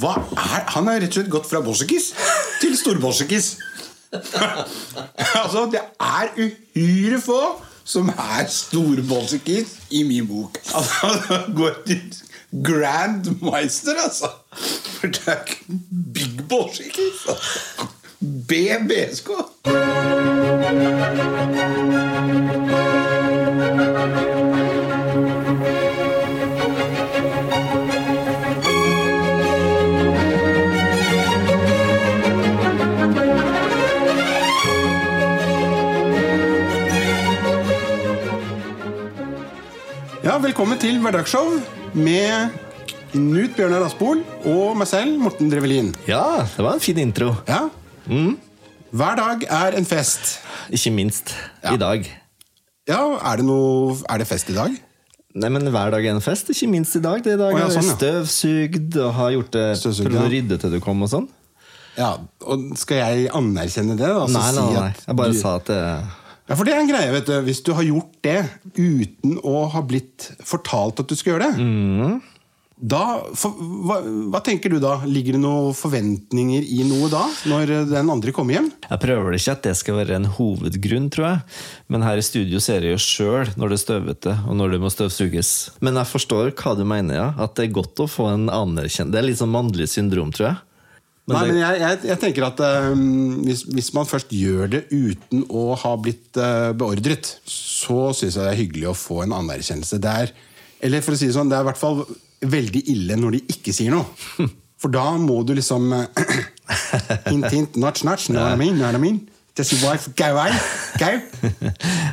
Hva er Han har rett og slett gått fra bolsjekis til storbolsjekis. altså, det er uhyre få som er storbolsjekis i min bok. Altså, går til Grandmeister, altså. For det er ikke big bolsjekis. Altså. BBSK. Velkommen til Hverdagsshow med Knut Bjørnar Aspol og meg selv, Morten Drevelin. Ja, det var en fin intro. Ja. Hver dag er en fest. Ikke minst Ja. i dag. Ja, er det, noe, er det fest i dag? Nei, men Hver dag er en fest, ikke minst i dag. Det er i dag oh, ja, sånn, ja. støvsugd og har gjort det Støvsugd, ja. rydde til du kom. og sånn. Ja, og Skal jeg anerkjenne det? Altså Nei, nei, si nei. at Jeg bare du- sa at det Ja, for det er en greie, vet du. Hvis du har gjort det uten å ha blitt fortalt at du skal gjøre det, Mm. da, for, hva, hva tenker du da? Ligger det noen forventninger i noe da, når den andre kommer hjem? Jeg prøver ikke at det skal være en hovedgrunn, tror jeg. Men her i studio ser jeg jo sjøl når det er støvete, og når det må støvsuges. Men jeg forstår hva du mener, ja. At det er godt å få en anerkjennelse. Det er litt sånn mannlig syndrom, tror jeg. Men Nei, det- men jeg, jeg, jeg tenker at eh, hvis, hvis man først gjør det uten å ha blitt eh, beordret, så syns jeg det er hyggelig å få en anerkjennelse. Det er, eller for å si det sånn, det er i hvert fall veldig ille når de ikke sier noe. For da må du liksom eh, Hint, hint, notch, notch. Know what I mean? Know what I mean? Does your wife go away? Go?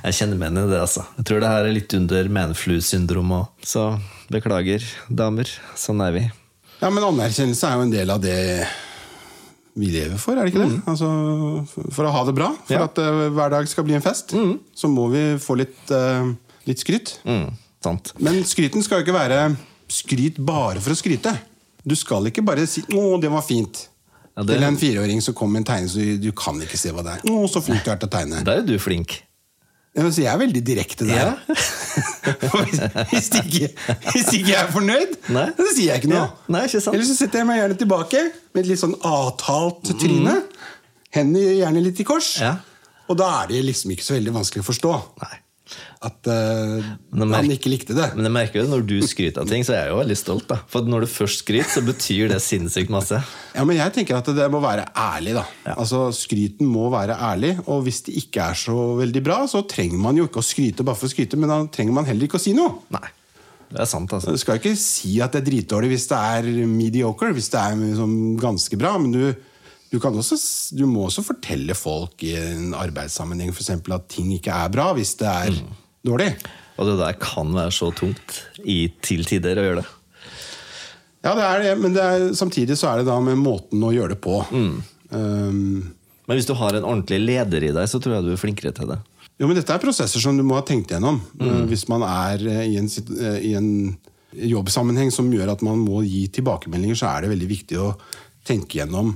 Jeg kjenner meg igjen i det, altså. Jeg tror det her er litt under manflu-syndrom òg. Så beklager, damer. Sånn er vi. Ja, men anerkjennelse er jo en del av det vi lever for, er det ikke det? Altså, for- å ha det bra, for Ja. at uh, hver dag skal bli en fest, så må vi få litt, uh, litt skryt. Mm, sant. Men skryten skal jo ikke være skryt bare for å skryte. Du skal ikke bare si 'Å, det var fint'. Ja, det- Eller en fireåring som kommer med en tegning, så du, kan ikke se hva det er. 'Å, så flink du er til å tegne'. Da er du flink. Så jeg er veldig direkte der. Ja. hvis, hvis, ikke, hvis ikke jeg er fornøyd, Nei. så sier jeg ikke noe. Ja. Nei, ikke sant. Eller så setter jeg meg gjerne tilbake med et litt sånn avtalt tryne. Hendene gjerne litt i kors. Ja. Og da er det liksom ikke så veldig vanskelig å forstå Nei. At uh, Men han ikke likte det. Men jeg merker jo når du skryter av ting, så er jeg jo veldig stolt. da For når du først skryter, så betyr det sinnssykt masse. Ja, men jeg tenker at det må være ærlig, da. Altså, Skryten må være ærlig, og hvis det ikke er så veldig bra, så trenger man jo ikke å skryte bare for å skryte, men da trenger man heller ikke å si noe. Nei. Det er sant, altså. Du skal ikke si at det er dritdårlig hvis det er mediocre, hvis det er liksom ganske bra, men du, du, kan også, du må også fortelle folk i en arbeidssammenheng for eksempel, at ting ikke er bra hvis det er dårlig. Og det der kan være så tungt i, til tider å gjøre det. Ja, det er det, men det er, samtidig så er det da med måten å gjøre det på. Um, Men hvis du har en ordentlig leder i deg, så tror jeg du er flinkere til det. Jo, men Dette er prosesser som du må ha tenkt gjennom. eh, Hvis man er eh, i en, eh, i en jobbsammenheng som gjør at man må gi tilbakemeldinger, så er det veldig viktig å tenke gjennom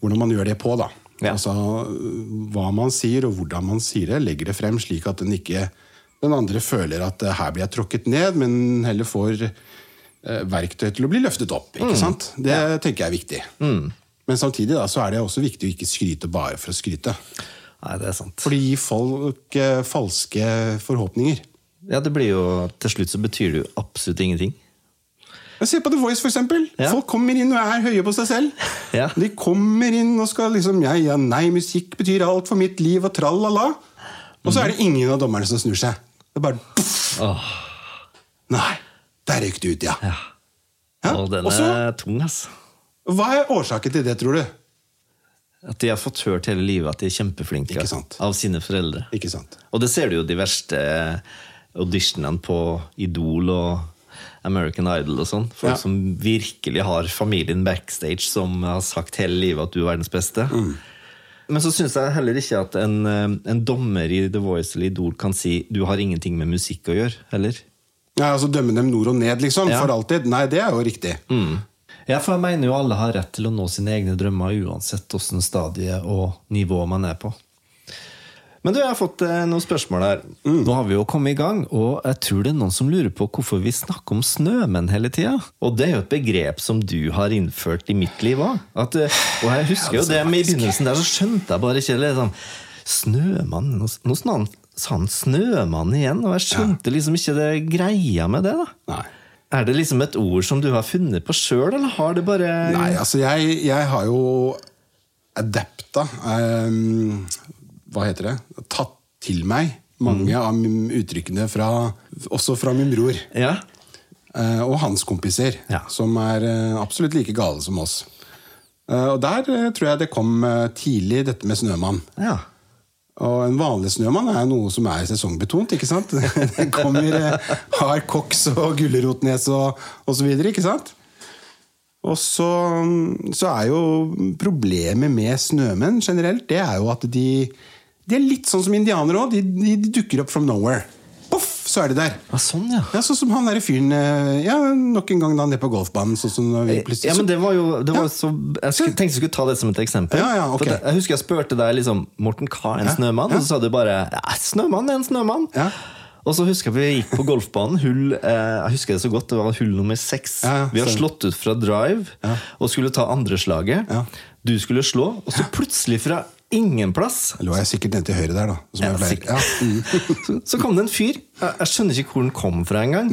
hvordan man gjør det på. da. Ja. Altså Hva man sier og hvordan man sier det. Legger det frem slik at den ikke den andre føler at eh, her blir jeg tråkket ned, men heller får eh, verktøy til å bli løftet opp. ikke sant? Det tenker jeg er viktig. Men samtidig da, så er det også viktig å ikke skryte bare for å skryte. Nei, det er sant. For det gir folk eh, falske forhåpninger. Ja, det blir jo Til slutt så betyr det jo absolutt ingenting. Se på The Voice, for eksempel. Ja. Folk kommer inn og er høye på seg selv. Ja. De kommer inn og skal liksom ja, ja, Nei, musikk betyr alt for mitt liv, og tralala. Og så er det ingen av dommerne som snur seg. Det er bare oh. Nei, der røyk det ut, ja. ja. Ja, Og den er tung, altså. Hva er årsaken til det, tror du? At de har fått hørt hele livet at de er kjempeflinke av sine foreldre. Ikke sant? Og det ser du jo de verste auditionene på Idol og American Idol og sånn. Folk Ja. som virkelig har familien backstage, som har sagt hele livet at du er verdens beste. Mm. Men så syns jeg heller ikke at en, eh, en dommer i The Voice eller Idol kan si du har ingenting med musikk å gjøre, heller. Ja, altså Dømme dem nord og ned, liksom? Ja. For alltid? Nei, det er jo riktig. Ja, for jeg mener jo alle har rett til å nå sine egne drømmer uansett åssen stadie og nivå man er på. Men du, jeg har fått eh, noen spørsmål her. Nå har vi jo kommet i gang, og jeg tror det er noen som lurer på hvorfor vi snakker om snømenn hele tida. Og det er jo et begrep som du har innført i mitt liv òg. Og jeg husker jo det med i begynnelsen der, så skjønte jeg bare ikke liksom Snømann Nå sa han, Snømann igjen, og jeg skjønte liksom ikke det greia med det. da Nei. Er det liksom et ord som du har funnet på sjøl, eller har det bare Nei, altså jeg, jeg har jo adapta ehm, Hva heter det? Tatt til meg mange av uttrykkene fra Også fra min bror. Ja. eh, og hans kompiser, Ja. som er eh, absolutt like gale som oss. Eh, og der tror jeg det kom tidlig, dette med snømann. ja. Og en vanlig snømann er noe som er sesongbetont. ikke sant? Det kommer hard koks og gulrotnes og, og så videre, ikke sant? Og så, så er jo problemet med snømenn generelt, det er jo at de, de er litt sånn som indianere òg. De, de, de dukker opp from nowhere. Poff, så er de der. Ja, sånn, ja. Ja, Sånn som han derre fyren eh, ja, nok en gang da nede på golfbanen. Sånn som vi plutselig Ja, men det var jo det var Ja. så, Jeg skulle, tenkte jeg skulle ta det som et eksempel. Ja, ja, okay. Jeg husker jeg spurte deg liksom, Morten, hva er en snømann? Og så sa du bare ja, snømann er en snømann. Ja. Og så husker jeg vi gikk på golfbanen. Hull, eh, jeg husker det så godt, det var hull nummer seks. Ja, ja, vi har slått ut fra drive og skulle ta andreslaget. Ja. Du skulle slå, og så plutselig fra ingen plass lå jeg sikkert nede til høyre der, da. Som Ja, Ja, så, så kom det en fyr. Jeg, jeg skjønner ikke hvor han kom fra engang.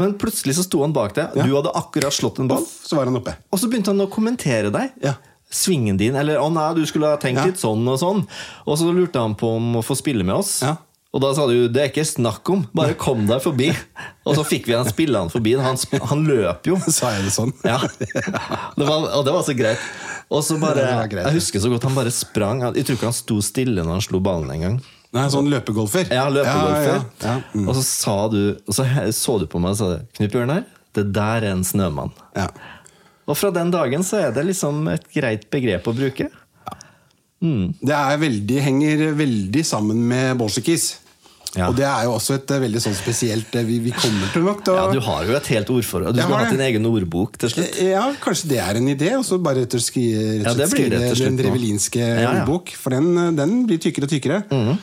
Men plutselig så sto han bak deg. Du hadde akkurat slått en ball. Off, så var han oppe. Og så begynte han å kommentere deg. Ja. Svingen din, eller 'å nei, du skulle ha tenkt Ja. litt sånn og sånn'. Og så lurte han på om å få spille med oss. Ja. Og da sa du 'det er ikke snakk om, bare kom deg forbi'. Og så fikk vi han spillende forbi. Han, han løp jo. Sa jeg det sånn? Ja. Det var, og det var så greit. Og så bare, greit, Jeg husker så godt han bare sprang. Jeg tror ikke han sto stille når han slo ballen engang. Nei, sånn løpegolfer? Ja, løpegolfer. Ja, ja, ja. Mm. Og så sa du Og så så du på meg og sa Knut Bjørnar, det der er en snømann. Ja. Og fra den dagen så er det liksom et greit begrep å bruke. Det er veldig, henger veldig sammen med bolsjikis. Ja. Og det er jo også et eh, veldig sånn spesielt eh, Vi, vi kommer til nok da. Ja, Du har jo et helt ordforråd. Du skulle hatt din egen ordbok til slutt. Ja, kanskje det er en idé. Og så bare rett og slett skrive, Ja, det det den drevelinske Ja, ordbok. For den, eh, den blir tykkere og tykkere. Mhm.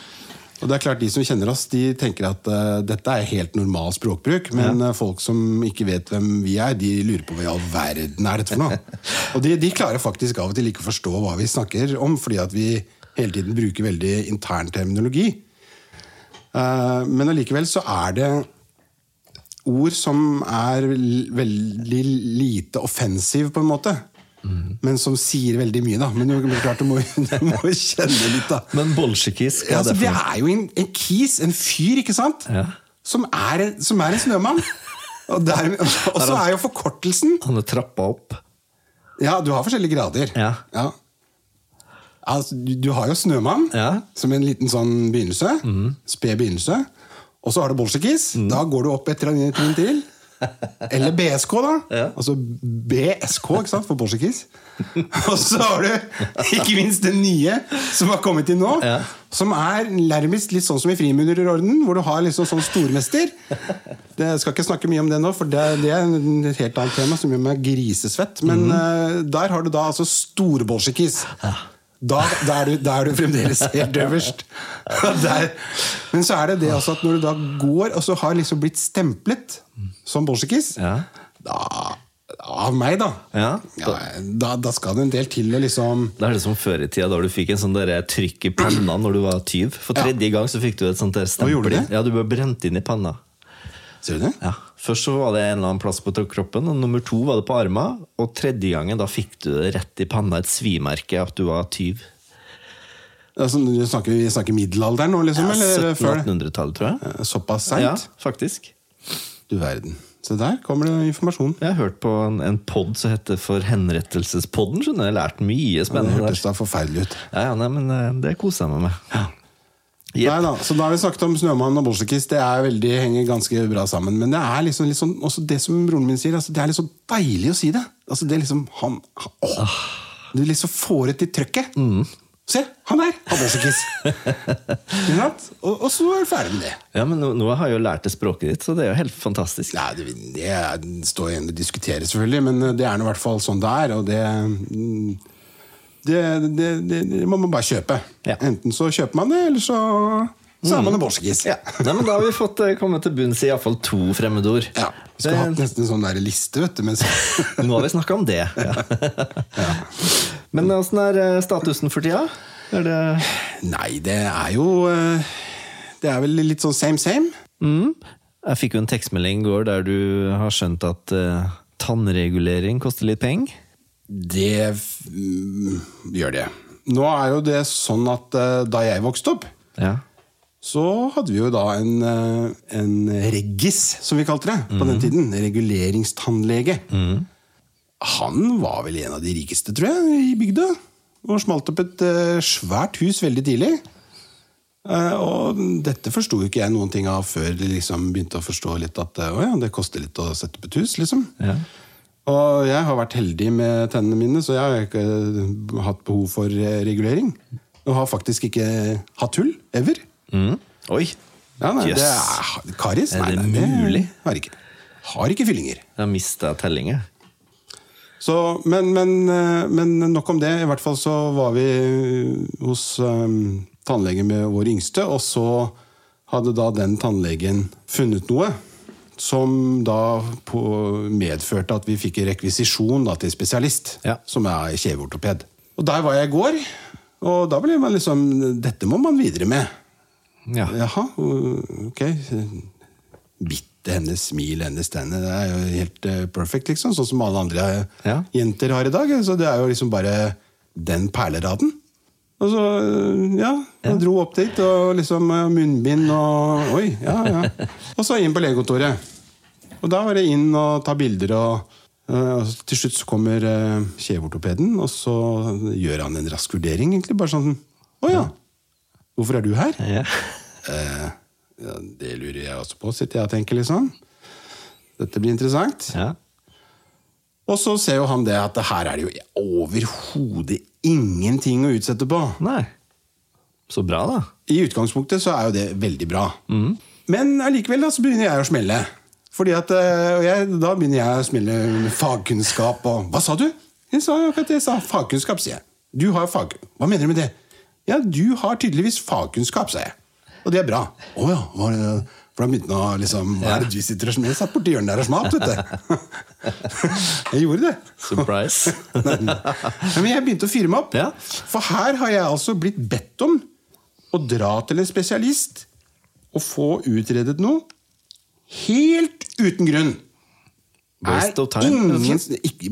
Og det er klart De som kjenner oss, de tenker at uh, dette er helt normal språkbruk. Men ja. folk som ikke vet hvem vi er, de lurer på hva i all verden er dette for noe. og de, de klarer faktisk av og til ikke å forstå hva vi snakker om, fordi at vi hele tiden bruker veldig intern terminologi. Uh, men allikevel så er det ord som er veldig lite offensive, på en måte. Men som sier veldig mye, da. Men det er klart du må, du må kjenne litt, da. Men bolsjekis, Ja, altså, det er jo en, en kis, en fyr, ikke sant? Ja. Som, er, som er en snømann. Og, der, og så er jo forkortelsen Han er trappa opp. Ja, du har forskjellige grader. Ja. Altså, du, du har jo Snømann Ja. Som en liten sånn begynnelse. Sped begynnelse. Og så har du Bolsjekis. Da går du opp et trinn til. Eller BSK, da. Ja. Altså BSK, ikke sant, for Bolsjekis. Og så har du ikke minst den nye som har kommet inn nå. Ja. Som er nærmest litt sånn som i Frimurerorden, hvor du har liksom sånn stormester. Det jeg skal ikke snakke mye om det nå, for det, det er et helt annet tema som gjør meg grisesvett. Men eh, der har du da altså storbolsjekis. Da, da, er du, da er du fremdeles helt øverst. Der. Men så er det det altså at når du da går og så har liksom blitt stemplet som bolsjekis, Ja. da Av meg, da. Ja, Ja, da, da skal det en del til å liksom Da er det som før i tida, da du fikk en sånn der trykk i panna når du var tyv. For tredje gang så fikk du et sånt der stempel. du det? Ja, du ble brent inn i panna. Ser du det? Ja. Først så var det en eller annen plass på kroppen, og nummer to var det på arma Og tredje gangen da fikk du det rett i panna, et svimerke, at du var tyv. Altså, vi snakker, vi snakker middelalderen nå, liksom? Ja, eller før det? 1700-1800-tallet, tror jeg. Såpass seint? Ja, faktisk. Du verden. Så der kommer det informasjon. Jeg har hørt på en, en pod som heter For henrettelsespodden. skjønner. Jeg har lært mye spennende Det hørtes da forferdelig ut. Ja, ja, nei, men eh, Det koser jeg meg med. Jepp. Nei da, så da har vi snakket om Snømann og Bolsjekis. Det er veldig, henger ganske bra sammen. Men det er liksom, sånn, også det som broren min sier, altså, det er liksom deilig å si det. Altså, det er liksom han, han åh, Du liksom får ut i trøkket. Se, han der! hadde også kiss. og, og så er du ferdig med det. Ja, men nå, nå har jeg jo lært det språket ditt, så det er jo helt fantastisk. Nei, det, det det står igjen å diskutere, selvfølgelig, men det er nå i hvert fall sånn det er. Og det, mm, Det, det, det, det må man bare kjøpe. Ja. Enten så kjøper man det, eller så, så er man en borsekis. Ja. Nei, men Da har vi fått kommet til bunns i iallfall to fremmedord. Ja. Skulle Det- hatt nesten en sånn der liste, vet du. Mens, Nå har vi snakka om det. Ja. Men åssen er eh, statusen for tida? Er det nei, det er jo eh, Det er vel litt sånn same same. mm. Jeg fikk jo en tekstmelding i går der du har skjønt at uh, tannregulering koster litt penger. Det mm, gjør det. Nå er jo det sånn at uh, da jeg vokste opp, Ja. Så hadde vi jo da en, eh, en reggis, som vi kalte det på den tiden. Reguleringstannlege. Han var vel en av de rikeste, tror jeg, i bygda. Og smalt opp et eh, svært hus veldig tidlig. Eh, og dette forsto ikke jeg noen ting av før de liksom begynte å forstå litt at ja, det koster litt å sette opp et hus, liksom. Ja. Og jeg har vært heldig med tennene mine, så jeg har ikke hatt behov for regulering. Og har faktisk ikke hatt hull, ever. Mm. Oi! Ja, nei, yes. det er karis? Er Nei, det nei, mulig? Har ikke. Har ikke fyllinger. Jeg har mista tellinga. Så, men, men, eh, men nok om det. I hvert fall så var vi hos um, tannlegen med vår yngste, og så hadde da den tannlegen funnet noe som da medførte at vi fikk rekvisisjon da, til spesialist, Ja. som er kjeveortoped. Og der var jeg i går, og da ble man liksom Dette må man videre med. Ja. Jaha, ok. Bitte hennes smil, hennes tenner. Det er jo helt eh, perfect, liksom. Sånn som alle andre Ja. jenter har i dag. Så det er jo liksom bare den perleraden. Og så, ja, ja, dro opp dit, og liksom eh, munnbind og Oi, ja, ja. Og så inn på legekontoret. Og da var det inn og ta bilder, og, eh, og til slutt så kommer kjeveortopeden, og så gjør han en rask vurdering, egentlig. Bare sånn Å ja, hvorfor er du her? Ja. Eh, ja, det lurer jeg også på, sitter jeg og tenker liksom. Dette blir interessant. ja. Og så ser jo han det at her er det jo overhodet ingenting å utsette på. Nei. Så bra, da. I utgangspunktet så er jo det veldig bra. Men allikevel da, så begynner jeg å smelle. Fordi at, eh, jeg, Da begynner jeg å smelle med fagkunnskap og Hva sa du? Jeg sa akkurat det jeg sa. Fagkunnskap, sier jeg. Du har fag... Hva mener du med det? Ja, du har tydeligvis fagkunnskap, sa jeg. Og det er bra. Å ja. Var det, for da begynte han å liksom Hva er det du sitter og smeller? Satt borti hjørnet der og smalt, vet du. Jeg gjorde det. Surprise. Men jeg begynte å fyre meg opp. Ja. For her har jeg altså blitt bedt om å dra til en spesialist og få utredet noe helt uten grunn. Waste of time, Ingen, ikke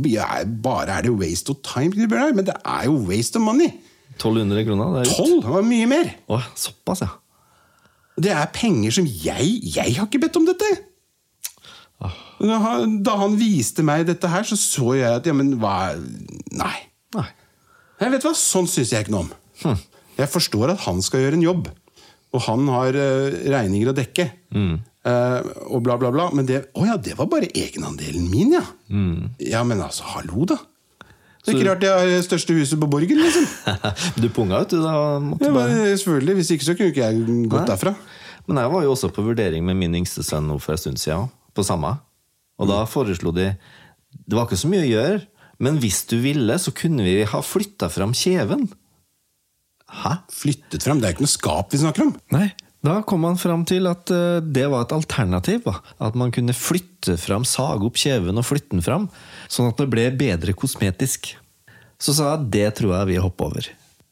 bare er det waste of time, men det er jo waste of money. 1200 kroner. Det er det Tolv var mye mer. Åh, såpass, ja. Det er penger som jeg Jeg har ikke bedt om dette! Da han, da han viste meg dette her, så så jeg at ja, men hva Nei. Nei. Jeg vet hva, Sånn syns jeg ikke noe om. Jeg forstår at han skal gjøre en jobb, og han har uh, regninger å dekke. Eh, og bla, bla, bla. Men det, å ja, det var bare egenandelen min, ja. Ja, men altså, hallo, da. Det er ikke rart jeg har det største huset på Borgen, liksom. Du punga ut, du. da måtte Ja, bare... selvfølgelig, Hvis ikke så kunne ikke jeg gått Nei. derfra. Men jeg var jo også på vurdering med min yngste sønn nå for en stund siden, på samme. Og da foreslo de Det var ikke så mye å gjøre, men hvis du ville, så kunne vi ha flytta fram kjeven. Hæ? Flyttet frem. Det er ikke noe skap vi snakker om. Nei. Da kom han fram til at eh, det var et alternativ. Da. At man kunne flytte fram, sage opp kjeven og flytte den fram, sånn at det ble bedre kosmetisk. Så sa jeg det tror jeg vi hopper over.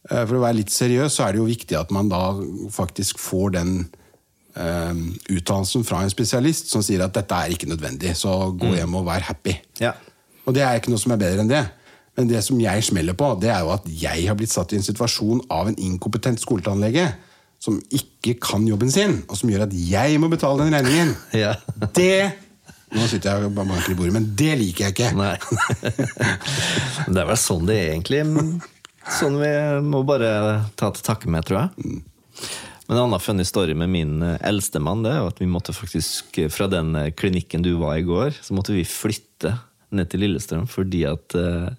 Eh, For å være litt seriøs, så er det jo viktig at man da faktisk får den eh, uttalelsen fra en spesialist som sier at dette er ikke nødvendig, så gå hjem og vær happy. Ja. Og det er ikke noe som er bedre enn det. Men det som jeg smeller på, det er jo at jeg har blitt satt i en situasjon av en inkompetent skoletannlege som ikke kan jobben sin, og som gjør at jeg må betale den regningen. Ja. Det Nå sitter jeg og banker i bordet, men det liker jeg ikke. Nei. Det er vel sånn det er egentlig. Sånn vi må bare ta til takke med, tror jeg. Men en annen funny story med min eldstemann eldste mann det er at vi måtte faktisk, eh, fra den eh, klinikken du var i går, så måtte vi flytte ned til Lillestrøm fordi at uh,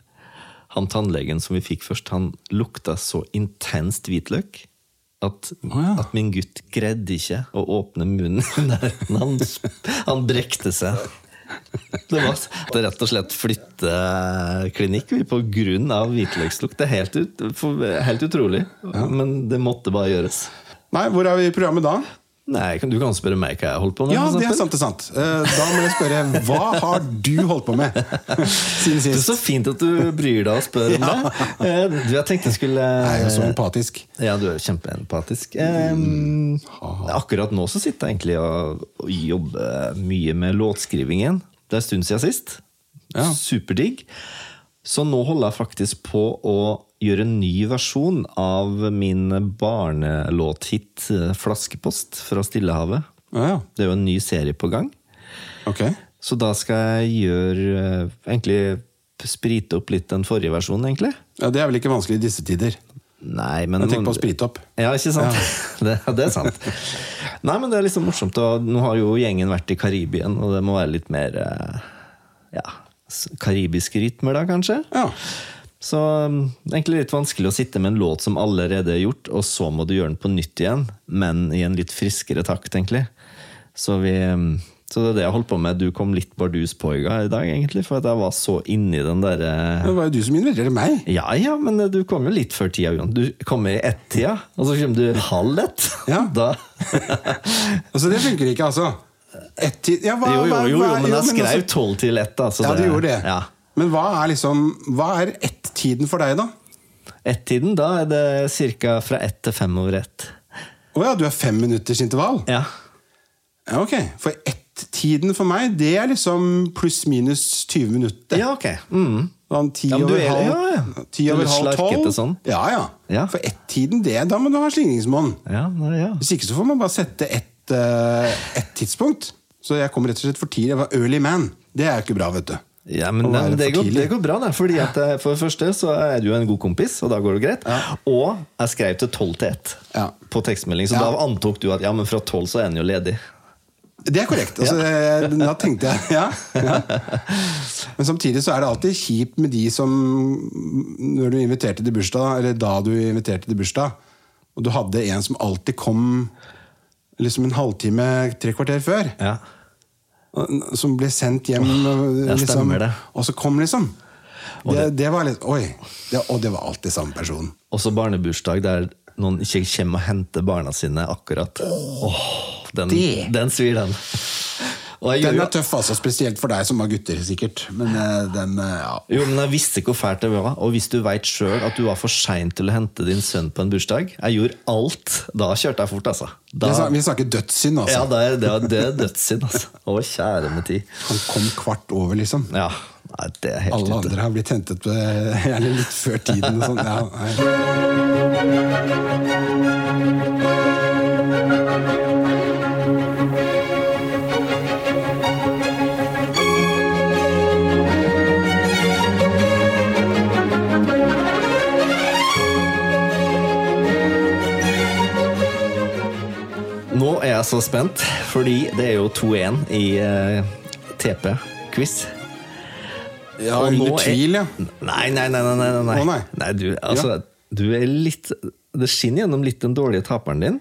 han tannlegen som vi fikk først, han lukta så intenst hvitløk at, ja. at min gutt greide ikke å åpne munnen. i nærheten. Han, han brekte seg. Det var det rett og slett flytteklinikk vi, på grunn av hvitløkslukt. Det er helt, ut, helt utrolig, men det måtte bare gjøres. Nei, hvor er vi i programmet da? Nei, Du kan spørre meg hva jeg holdt på med. Ja, det er sant, det er sant. Eh, Da må jeg spørre, hva har du holdt på med siden Det er så fint at du bryr deg og spør om det. Eh, Du, jeg tenkte jeg skulle Jeg er jo så empatisk. Ja, du er kjempeempatisk. Um, akkurat nå så sitter jeg egentlig og, og jobber mye med låtskrivingen. Det er en stund siden sist. Ja. Superdigg. Så nå holder jeg faktisk på å gjøre en ny versjon av min barnelåthit eh, 'Flaskepost' fra Stillehavet. Ja, ja. Det er jo en ny serie på gang. Ok. Så da skal jeg gjøre eh, Egentlig sprite opp litt den forrige versjonen, egentlig. Ja, det er vel ikke vanskelig i disse tider. Nei, men Tenk på å sprite opp. Ja, ikke sant? Det, det er sant. Nei, men det er liksom morsomt. Og nå har jo gjengen vært i Karibien, og det må være litt mer eh, ja, karibiske rytmer, da, kanskje? Ja. Så um, egentlig litt vanskelig å sitte med en låt som allerede er gjort, og så må du gjøre den på nytt igjen, men i en litt friskere takt, egentlig. Så, vi, um, så det er det jeg holdt på med. Du kom litt bardus på i dag, egentlig, for at jeg var så inni den derre Det var jo du som inviterte meg. ja, ja, men du kom jo litt før tida. Jon. Du kommer i ett-tida, og så kommer du halv ett. Ja. Da. Altså, det funker ikke, altså. Ett tid ja, hva, Jo, jo, jo, jo, men jeg altså- skrev tolv til ett. Da, så Ja, du gjorde det. Ja. Men hva er liksom Hva er ett-tiden for deg, da? Ett-tiden, da er det ca. fra ett til fem over ett. Å ja, du er fem minutters intervall? Ja. Ja, ok. For ett-tiden for meg, det er liksom pluss-minus 20 minutter. ja, ok. Mm. Sånn ti Ja, over er- halv, ja, ja. ti er over halv tolv. sånn. Ja, ja. Ja. For ett-tiden, det, da må du ha slingringsmonn. Ja, ja. Hvis ikke så får man bare sette ett uh, et tidspunkt. Så jeg kom rett og slett for tidlig. Jeg var early man. Det er jo ikke bra, vet du. Ja, men nei, det, går, det går bra, da. Fordi at eh, For det første så er du en god kompis, og da går det greit. Og jeg skrev til tolv til ett Ja. på tekstmelding, så Ja. da antok du at ja, men fra tolv så er den jo ledig. Det er korrekt. Altså, eh, Da tenkte jeg ja, ja. Men samtidig så er det alltid kjipt med de som Når du inviterte til bursdag, eller da du inviterte til bursdag, og du hadde en som alltid kom liksom en halvtime, tre kvarter før, Ja. Som ble sendt hjem ja, liksom, det. og så kom, liksom. Det, det var litt Oi! Det, og det var alltid samme person. Også barnebursdag der noen ikke kommer og henter barna sine akkurat. Åh, den, den svir, den. Den er tøff, altså, spesielt for deg som har gutter, sikkert. Men eh, den eh, ja. jo, men jeg visste hvor fælt det var. Og hvis du veit sjøl at du var for sein til å hente din sønn på en bursdag Jeg gjorde alt. Da kjørte jeg fort, altså. Da, Vi snakker dødssynd, altså. ja, det er, det er, det er dødssynd, altså. Å, kjære med tid. Han kom kvart over, liksom. Ja, nei, det helt Alle ute. andre har blitt hentet eh, gjerne litt før tiden. Og sånn. ja, nei. Jeg så spent, fordi det er jo 2-1 i uh, TP-quiz. Ja, Og under er- tvil, ja. Nei, nei, nei. nei, nei, nei. Å, nei. du, altså, du er litt Det skinner gjennom litt den dårlige taperen din.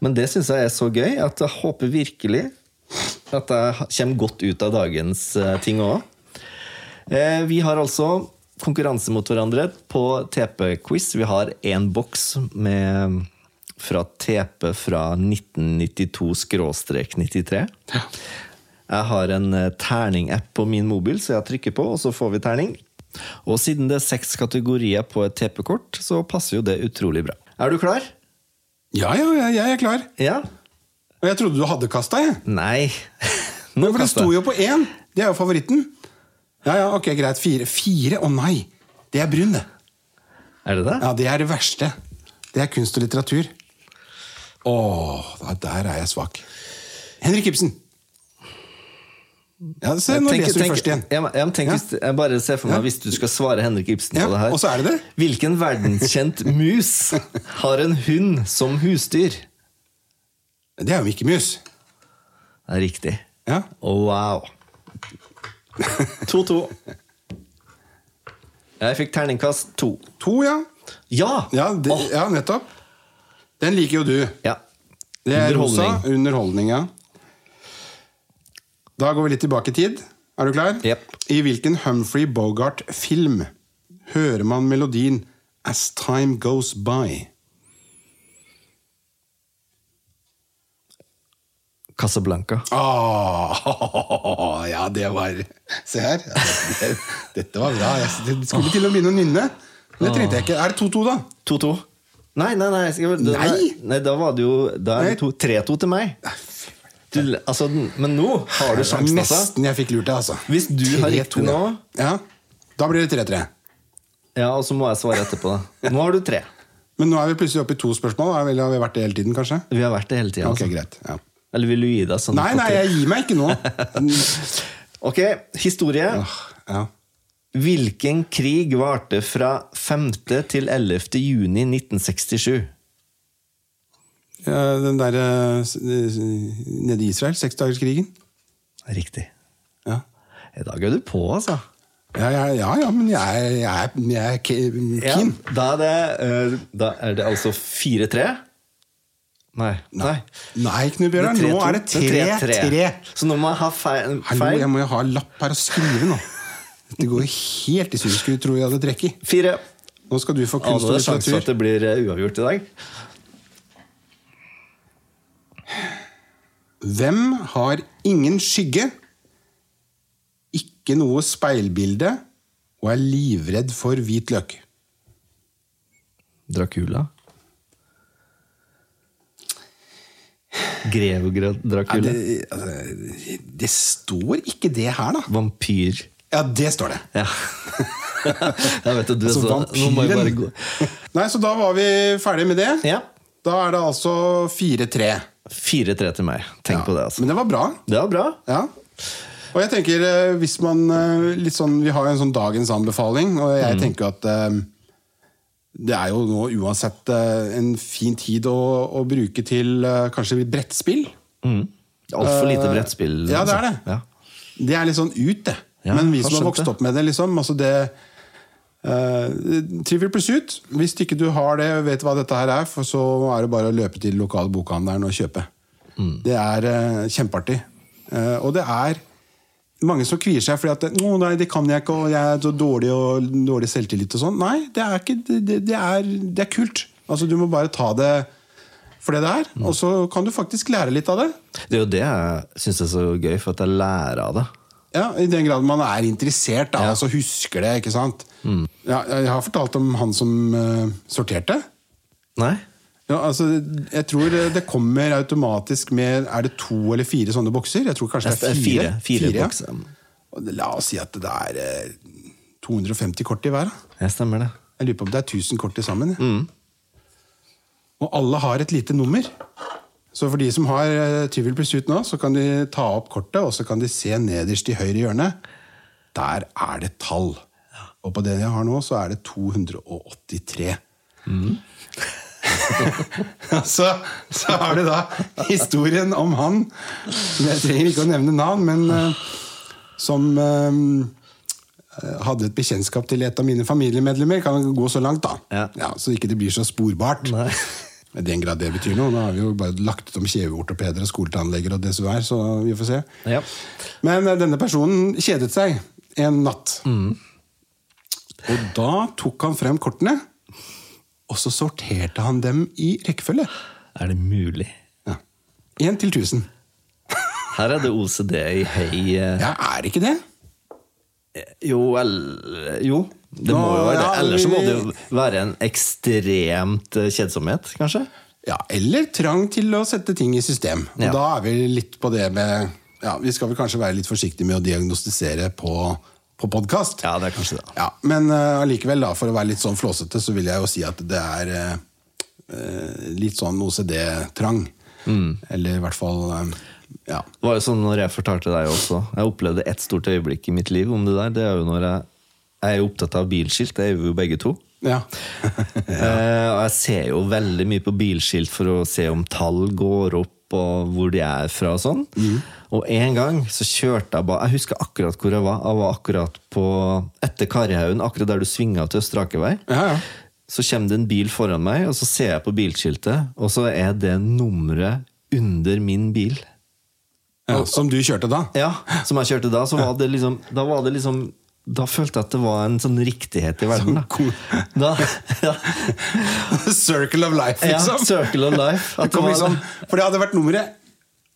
Men det syns jeg er så gøy at jeg håper virkelig at jeg kommer godt ut av dagens eh, ting òg. Eh, vi har altså konkurranse mot hverandre på TP-quiz. Vi har én boks med fra TP fra 1992-93. Jeg har en eh, terning-app på min mobil, så jeg trykker på, og så får vi terning. Og siden det er seks kategorier på et TP-kort, så passer jo det utrolig bra. Er du klar? Ja, ja, ja, jeg er klar. Ja? Og jeg trodde du hadde kasta, jeg. Nei. Men for det sto jo på én! Det er jo favoritten. Ja, ja, ok, greit. Fire. Fire? Å nei! Det er brun, det. Er det det? Ja, det er det verste. Det er kunst og litteratur. Åh, der er jeg svak. Henrik Ibsen. Ja, se, nå Tenk- leser du tenk- først igjen. Jeg, jeg, tenk Ja. hvis, jeg bare ser for meg Ja. hvis du skal svare Henrik Ibsen på det her. og så er det det. Hvilken verdenskjent mus har en hund som husdyr? Det er jo Mikke Mus. Det er riktig. Ja. Wow. 2-2. Jeg fikk terningkast to. To, ja. Ja! Ja, det, ja, nettopp. Den liker jo du. ja. Det er rosa. Underholdning, ja. Da går vi litt tilbake i tid. Er du klar? Yep. I hvilken Humphrey Bogart-film hører man melodien As Time Goes By? Casablanca. Oh, ja, det var Se her. Ja, det, dette var bra. Jeg skulle til å begynne å nynne. Men det trengte jeg ikke. Er det 2-2, da? 2-2. Nei, nei, nei, skal, da, Nei! nei! Da var det jo Da er det 3-2 til meg. Du, altså, men nå har du sjansen, altså. nesten jeg fikk lurt deg, altså. Hvis du har riktig nå ja. Da blir det 3-3. Ja, og så må jeg svare etterpå. da. Nå har du tre. Men nå er vi plutselig oppe i to spørsmål. Har vi vært det hele tiden, kanskje? Vi har vært det hele tiden, altså. okay, greit. Ja. Eller vil du gi deg sånn? Nei, nei, jeg gir meg ikke nå. Ok, historie. Ja. Hvilken krig varte fra 5. til 11. juni 1967? Ja, Den derre nede i Israel, seksdagerskrigen. Riktig. Ja. I dag er du på, altså. Ja, ja, ja, ja, men jeg, jeg, jeg er keen. da, er det, eh, da er det altså 4-3. Nei. Nei. Nei, Knut Bjørnar, nå er det 3-3. Så nå må jeg ha feil. Hallo, jeg må jo ha lapp her og skrive nå. Det går helt i surr. Skulle tro jeg hadde trekk i. Fire. Nå skal du få Ja, kunst nå og er det sjanse for at det blir eh, uavgjort i dag. Hvem har ingen skygge, ikke noe speilbilde og er livredd for hvit løk? Dracula. Greve Dracula? Ja, det, altså, det står ikke det her, da. Vampyr. Ja, det står det. Ja. jeg vet at du Altså, vampyren. Nei, så da var vi ferdig med det. Ja. Da er det altså 4-3. 4-3 til meg. Tenk Ja. på det, altså. Men det var bra. Det var bra. Ja. Og jeg tenker, eh, hvis man eh, litt sånn, Vi har jo en sånn dagens anbefaling, og jeg Mm. tenker at eh, det er jo nå uansett en fin tid å, å bruke til kanskje brettspill. Mm. Altfor lite brettspill. Uh, Ja, det er altså. det. Ja. Det er litt sånn ut, det. Ja, Men vi som har vokst opp med det, liksom altså det uh, Trivial Pursuit, hvis ikke du har det og vet hva dette her er, for så er det bare å løpe til lokale bokhandelen og kjøpe. Mm. Det er uh, kjempeartig. Uh, og det er mange som kvier seg fordi at oh, nei, det kan jeg ikke, og jeg er så dårlig og dårlig selvtillit og sånn. Nei, det er, ikke, det, det, er, det er kult. Altså, du må bare ta det for det det er, Mm. og så kan du faktisk lære litt av det. Det er jo det jeg syns er så gøy, for at jeg lærer av det. Ja, I den grad man er interessert, da, Ja. og så husker det. ikke sant? Ja, jeg har fortalt om han som uh, sorterte. Nei? Ja, altså, jeg tror det kommer automatisk med Er det to eller fire sånne bokser? Jeg tror kanskje det er fire. Fire, fire det- La oss si at det er uh, 250 kort i hver. Jeg stemmer det. Jeg lurer på om det er 1000 kort til sammen. Mm. Og alle har et lite nummer. Så for de som har Tyvel pluss ut nå, så kan de ta opp kortet, og så kan de se nederst i høyre hjørne. Der er det tall. Og på den jeg har nå, så er det 283. så, så har du da historien om han Jeg trenger ikke å nevne navn, men uh, som uh, hadde et bekjentskap til et av mine familiemedlemmer. Kan gå så langt, da. Ja. så ikke det blir så sporbart. I den grad det betyr noe. Nå har vi jo bare lagt ut om kjeveortopeder og skoletannleger og det som er, så vi får se. Ja. Men eh, denne personen kjedet seg en natt. Og da tok han frem kortene, og så sorterte han dem i rekkefølge. Er det mulig? Ja. Én til tusen. Her er det OCD i høy eh, Ja, er det ikke det? Jo, vel, jo. Det må jo være det. Ellers så må det jo være en ekstremt eh, kjedsomhet, kanskje? Ja, Eller trang til å sette ting i system. Og Ja. Da er vi litt på det med ja, Vi skal vel kanskje være litt forsiktige med å diagnostisere på, på podkast. Ja, det er kanskje det. Ja, men eh, allikevel, da, for å være litt sånn flåsete, så vil jeg jo si at det er eh, litt sånn OCD-trang. Mm. Eller i hvert fall um, Ja. Det var jo sånn når jeg fortalte deg også. Jeg opplevde ett stort øyeblikk i mitt liv om det der. Det er jo når jeg, jeg er jo opptatt av bilskilt. Det er vi jo begge to. ja. Eh, og jeg ser jo veldig mye på bilskilt for å se om tall går opp, og hvor de er fra og sånn. Og en gang så kjørte jeg bare Jeg husker akkurat hvor jeg var. Jeg var akkurat på etter Karihaugen, akkurat der du svinger til Østre Akervei. ja, ja. Så kommer det en bil foran meg, og så ser jeg på bilskiltet, og så er det nummeret under min bil. Ja, som du kjørte da? Ja, som jeg kjørte da, så var det liksom Da var det liksom da følte jeg at det var en sånn riktighet i verden. Da. cool. Da, ja, Circle of life, liksom. ja. Circle of life. Det det liksom, for det hadde vært nummeret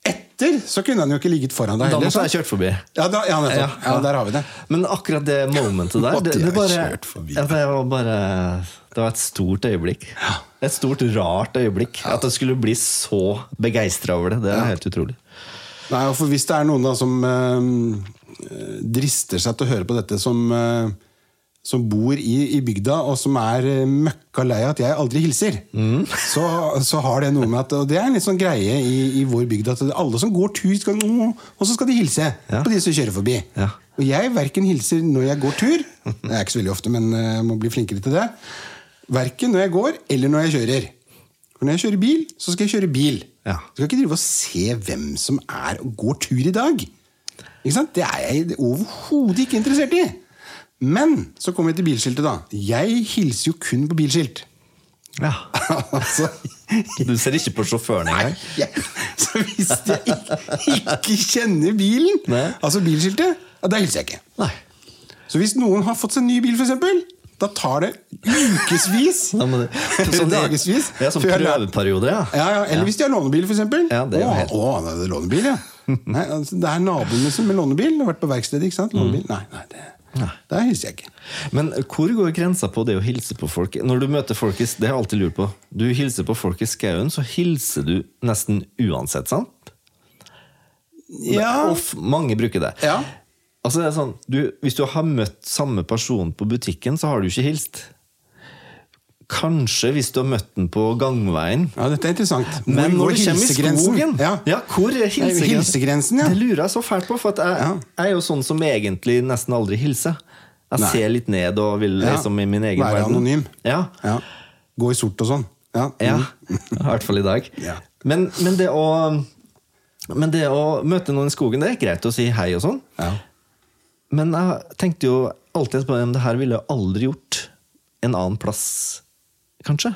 etter, så kunne han jo ikke ligget foran deg da heller. måtte jeg sant? kjørt forbi. Ja, da, ja. Ja, Ja, der har vi det. Men akkurat det momentet der, det, det bare Det var bare Det var et stort øyeblikk. Et stort, rart øyeblikk. At jeg skulle bli så begeistra over det. Det er helt utrolig. Nei, for Hvis det er noen da som eh, drister seg til å høre på dette, som, eh, som bor i, i bygda, og som er eh, møkka lei av at jeg aldri hilser, så, så har det noe med at Og det er en litt sånn greie i, i vår bygd at alle som går tur, skal, og så skal de hilse Ja. på de som kjører forbi. Ja. Og jeg verken hilser når jeg går tur, det er ikke så veldig ofte, men eh, jeg må bli flinkere til det. Verken når jeg går, eller når jeg kjører. For når jeg kjører bil, så skal jeg kjøre bil. Ja. Du skal ikke drive og se hvem som er og går tur i dag. Ikke sant? Det er jeg overhodet ikke interessert i. Men så kommer vi til bilskiltet, da. Jeg hilser jo kun på bilskilt. Ja. altså, Du ser ikke på sjåføren engang? så hvis jeg ikke, ikke kjenner bilen, Nei. altså bilskiltet, da hilser jeg ikke. Nei. Så hvis noen har fått seg ny bil, eksempel, da tar det ukevis, sånn- dagevis, Ja, sånn før prøveperiode, ja. Ja, ja, eller hvis de har lånebil, eksempel. Ja, det å, å, det er lånebil, ja. Nei, altså, det er naboen liksom med lånebil. Har vært på verkstedet, ikke sant? Lånebil. Nei, nei, det, Mm. Nei. der hilser jeg ikke. Men hvor går grensa på det å hilse på folk? Når du møter folk i, Det har jeg alltid lurt på. Du hilser på folk i skauen, så hilser du nesten uansett, sant? Ja, Og mange bruker det. Ja. Altså det er sånn, du, Hvis du har møtt samme person på butikken, så har du ikke hilst. Kanskje hvis du har møtt den på gangveien. ja, dette er interessant. Hvor Men når du kommer i skogen Ja. hvor er hilsegrensen? hilsegrensen, ja. Det lurer jeg så fælt på, for at jeg, Ja. jeg er jo sånn som egentlig nesten aldri hilser. Jeg Nei. ser litt ned og vil Ja. liksom i min egen Være verden. anonym. Ja. Ja. Gå i sort og sånn. Ja. Ja, Mm. i hvert fall i dag. Ja. Men, men, det å, men det å møte noen i skogen, det er greit å si hei og sånn. Ja. Men jeg tenkte jo alltid på om det her ville jeg aldri gjort en annen plass, kanskje.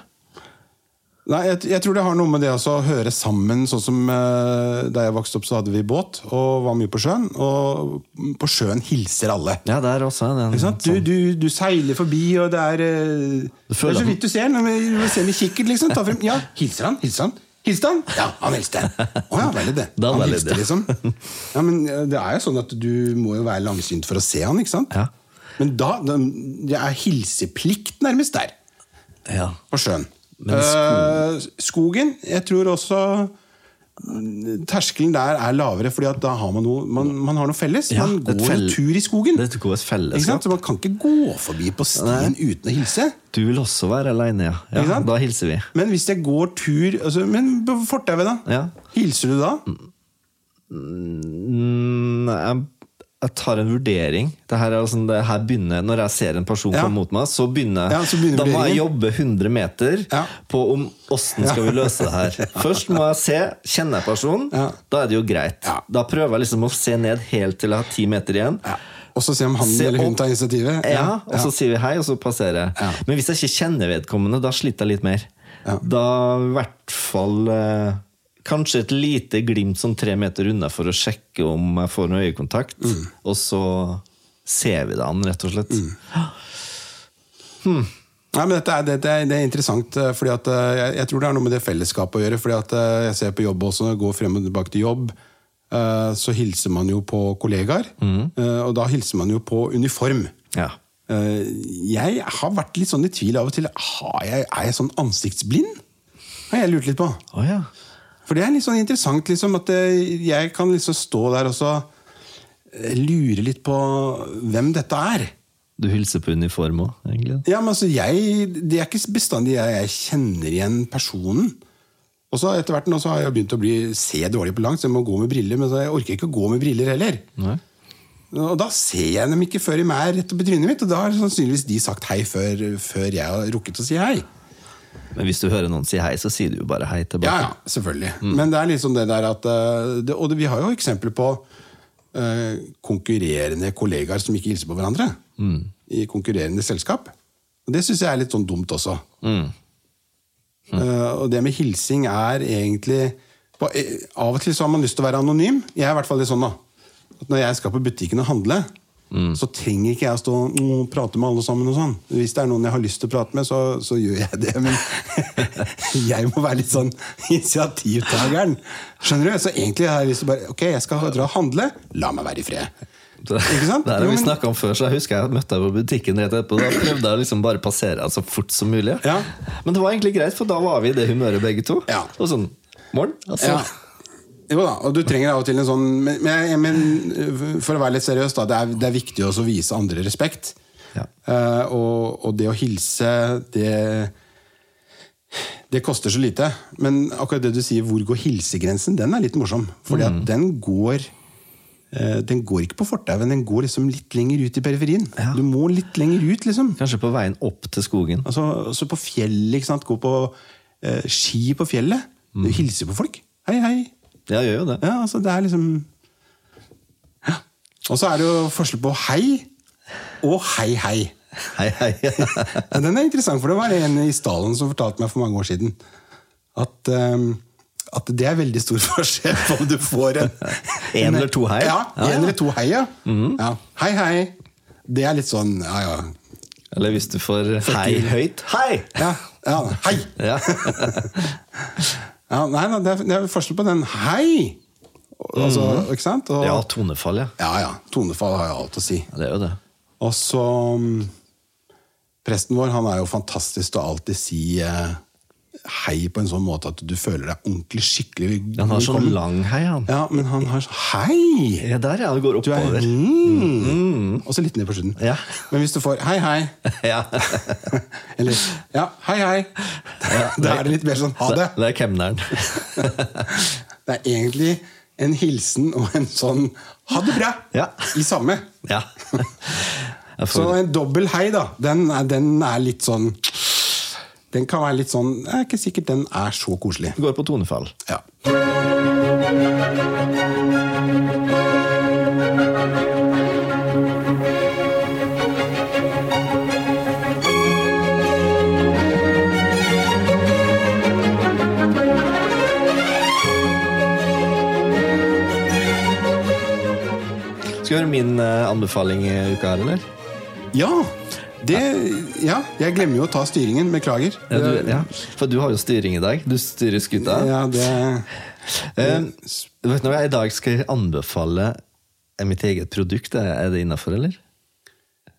Nei, jeg, jeg tror det har noe med det å høre sammen. Sånn som eh, Da jeg vokste opp, så hadde vi båt og var mye på sjøen. Og på sjøen hilser alle. Ja, det er også den, Ikke sant? Du, sånn- du, du seiler forbi, og det er eh, Det er så vidt du ser. Når vi, vi ser med kikkert, liksom. Ta frem, ja, hilser han? Hilser han? Hilste han? Ja, han hilste. Å ja, veldig det. Han hilste, liksom. Ja, men eh, det er jo sånn at du må jo være langsynt for å se han, ikke sant? Ja. Men da Det er hilseplikt nærmest der. Ja. På sjøen. Men skogen. Jeg tror også mm, terskelen der er lavere, fordi at da har man noe man, man har noe felles. Ja, man går en tur i skogen. Det er et fellesskap. Så Man kan ikke gå forbi på stien uten å hilse. Du vil også være aleine, ja. Ja. Da hilser vi. Men hvis jeg går tur altså, Men på fortauet, da? Ja. Hilser du da? Mm, jeg, jeg tar en vurdering. Er altså, det her begynner, når jeg ser en person Ja. komme mot meg, så begynner, Ja, så begynner Da må jeg jobbe 100 meter Ja. på om åssen skal vi løse det her. Først må jeg se, kjenner jeg personen, da er det jo greit. Da prøver jeg liksom å se ned helt til jeg har ti meter igjen. Ja. Og så se om han Se eller hun tar initiativet? Ja, og så sier vi hei, og så passerer jeg. Men hvis jeg ikke kjenner vedkommende, da sliter jeg litt mer. Da i hvert fall eh, Kanskje et lite glimt som tre meter unna for å sjekke om jeg får noe øyekontakt. Mm. Og så ser vi det an, rett og slett. Nei, men dette er, dette er, det er interessant, eh, fordi at eh, jeg, jeg tror det er noe med det fellesskapet å gjøre. fordi at eh, Jeg ser på jobb også, når jeg går frem og tilbake til jobb, så hilser man jo på kollegaer. eh, Og da hilser man jo på uniform. Ja. Jeg har vært litt sånn i tvil av og til. Har jeg, er jeg sånn ansiktsblind? Har jeg lurt litt på. Oh, ja. For det er litt sånn interessant liksom, at eh, jeg kan liksom stå der og så eh, lure litt på hvem dette er. Du hilser på uniform òg, egentlig? Ja, men altså, jeg, Det er ikke bestandig jeg, jeg kjenner igjen personen. Og så Etter hvert nå så har jeg begynt å bli, se dårlig på langt, så jeg må gå med briller. Men så jeg orker ikke å gå med briller heller. Nei. Og Da ser jeg dem ikke før de er rett oppi trynet mitt, og da har sannsynligvis de sagt hei før, før jeg har rukket å si hei. Men hvis du hører noen si hei, så sier du jo bare hei tilbake. ja, selvfølgelig. Men det er liksom det der at eh, det, Og vi har jo eksempler på uh, konkurrerende kollegaer som ikke hilser på hverandre. I konkurrerende selskap. Og det syns jeg er litt sånn dumt også. Mm. Uh, og det med hilsing er egentlig på, Av og til så har man lyst til å være anonym. Jeg er i hvert fall litt sånn da at Når jeg skal på butikken og handle, så trenger ikke jeg å stå og prate med alle sammen. og sånn Hvis det er noen jeg har lyst til å prate med, så, så gjør jeg det. Men jeg må være litt sånn initiativtakeren. Skjønner du? Så egentlig har jeg lyst til å bare Ok, jeg skal dra og handle. La meg være i fred. Ikke sant? Det har Jo, vi snakka om før, så jeg husker jeg møtte deg på butikken rett etterpå. Da prøvde jeg å liksom bare passere deg så fort som mulig. Ja. Men det var egentlig greit, for da var vi i det humøret begge to. Ja. Og sånn, morgen, altså. Ja. Jo da, og du trenger av og til en sånn Men, men, men for å være litt seriøs, da. Det er, det er viktig også å vise andre respekt. Ja. Uh, og, og det å hilse, det Det koster så lite. Men akkurat det du sier, hvor går hilsegrensen, den er litt morsom. Fordi Mm. at den går eh, Den går ikke på fortauet, den går liksom litt lenger ut i periferien. Ja. Du må litt lenger ut, liksom. Kanskje på veien opp til skogen. Altså, altså på fjellet, ikke sant? Gå på eh, ski på fjellet. Mm. Du hilser på folk. Hei, hei. Ja, gjør jo det. Ja, altså det er liksom ja. Og så er det jo forskjell på hei og hei, hei. Hei, hei. Ja, Den er interessant, for det var en i stallen som fortalte meg for mange år siden at, um, at det er veldig stor forskjell på om du får en En eller to hei? Ja, en ja. Eller to hei, ja. ja. Hei, hei. Det er litt sånn ja, ja. Eller hvis du får hei høyt. Hei! Ja, ja hei! Ja. Ja, nei, nei, det, er, det er forskjell på den hei. Altså, Ikke sant? Og, ja, tonefall, ja. ja, ja. Tonefall har jo alt å si. Det er jo det. Og så mm, Presten vår han er jo fantastisk til å alltid si eh, hei på en sånn måte at du føler deg ordentlig skikkelig Han har sånn lang hei, han. Ja, men han har sånn Hei! Ja, der, ja. Det går er oppover. mm. Og så litt ned på slutten. Ja. Men hvis du får hei, hei, Ja. eller ja, hei, hei, da er det litt mer sånn ha det. Det er kemneren. Det er egentlig en hilsen og en sånn ha det bra Ja. i samme. Ja. Får... Så en dobbel hei, da, den er, den er litt sånn Den kan være litt sånn Jeg er ikke sikkert den er så koselig. går på tonefall. Ja. Skal du høre min eh, anbefaling i uka her, eller? ja. Det Ja, jeg glemmer jo å ta styringen. Beklager. Ja, du, ja. For du har jo styring i dag. Du styrer skuta. Ja, det Eh, vet du hva, I dag skal jeg anbefale mitt eget produkt. Er det innafor, eller?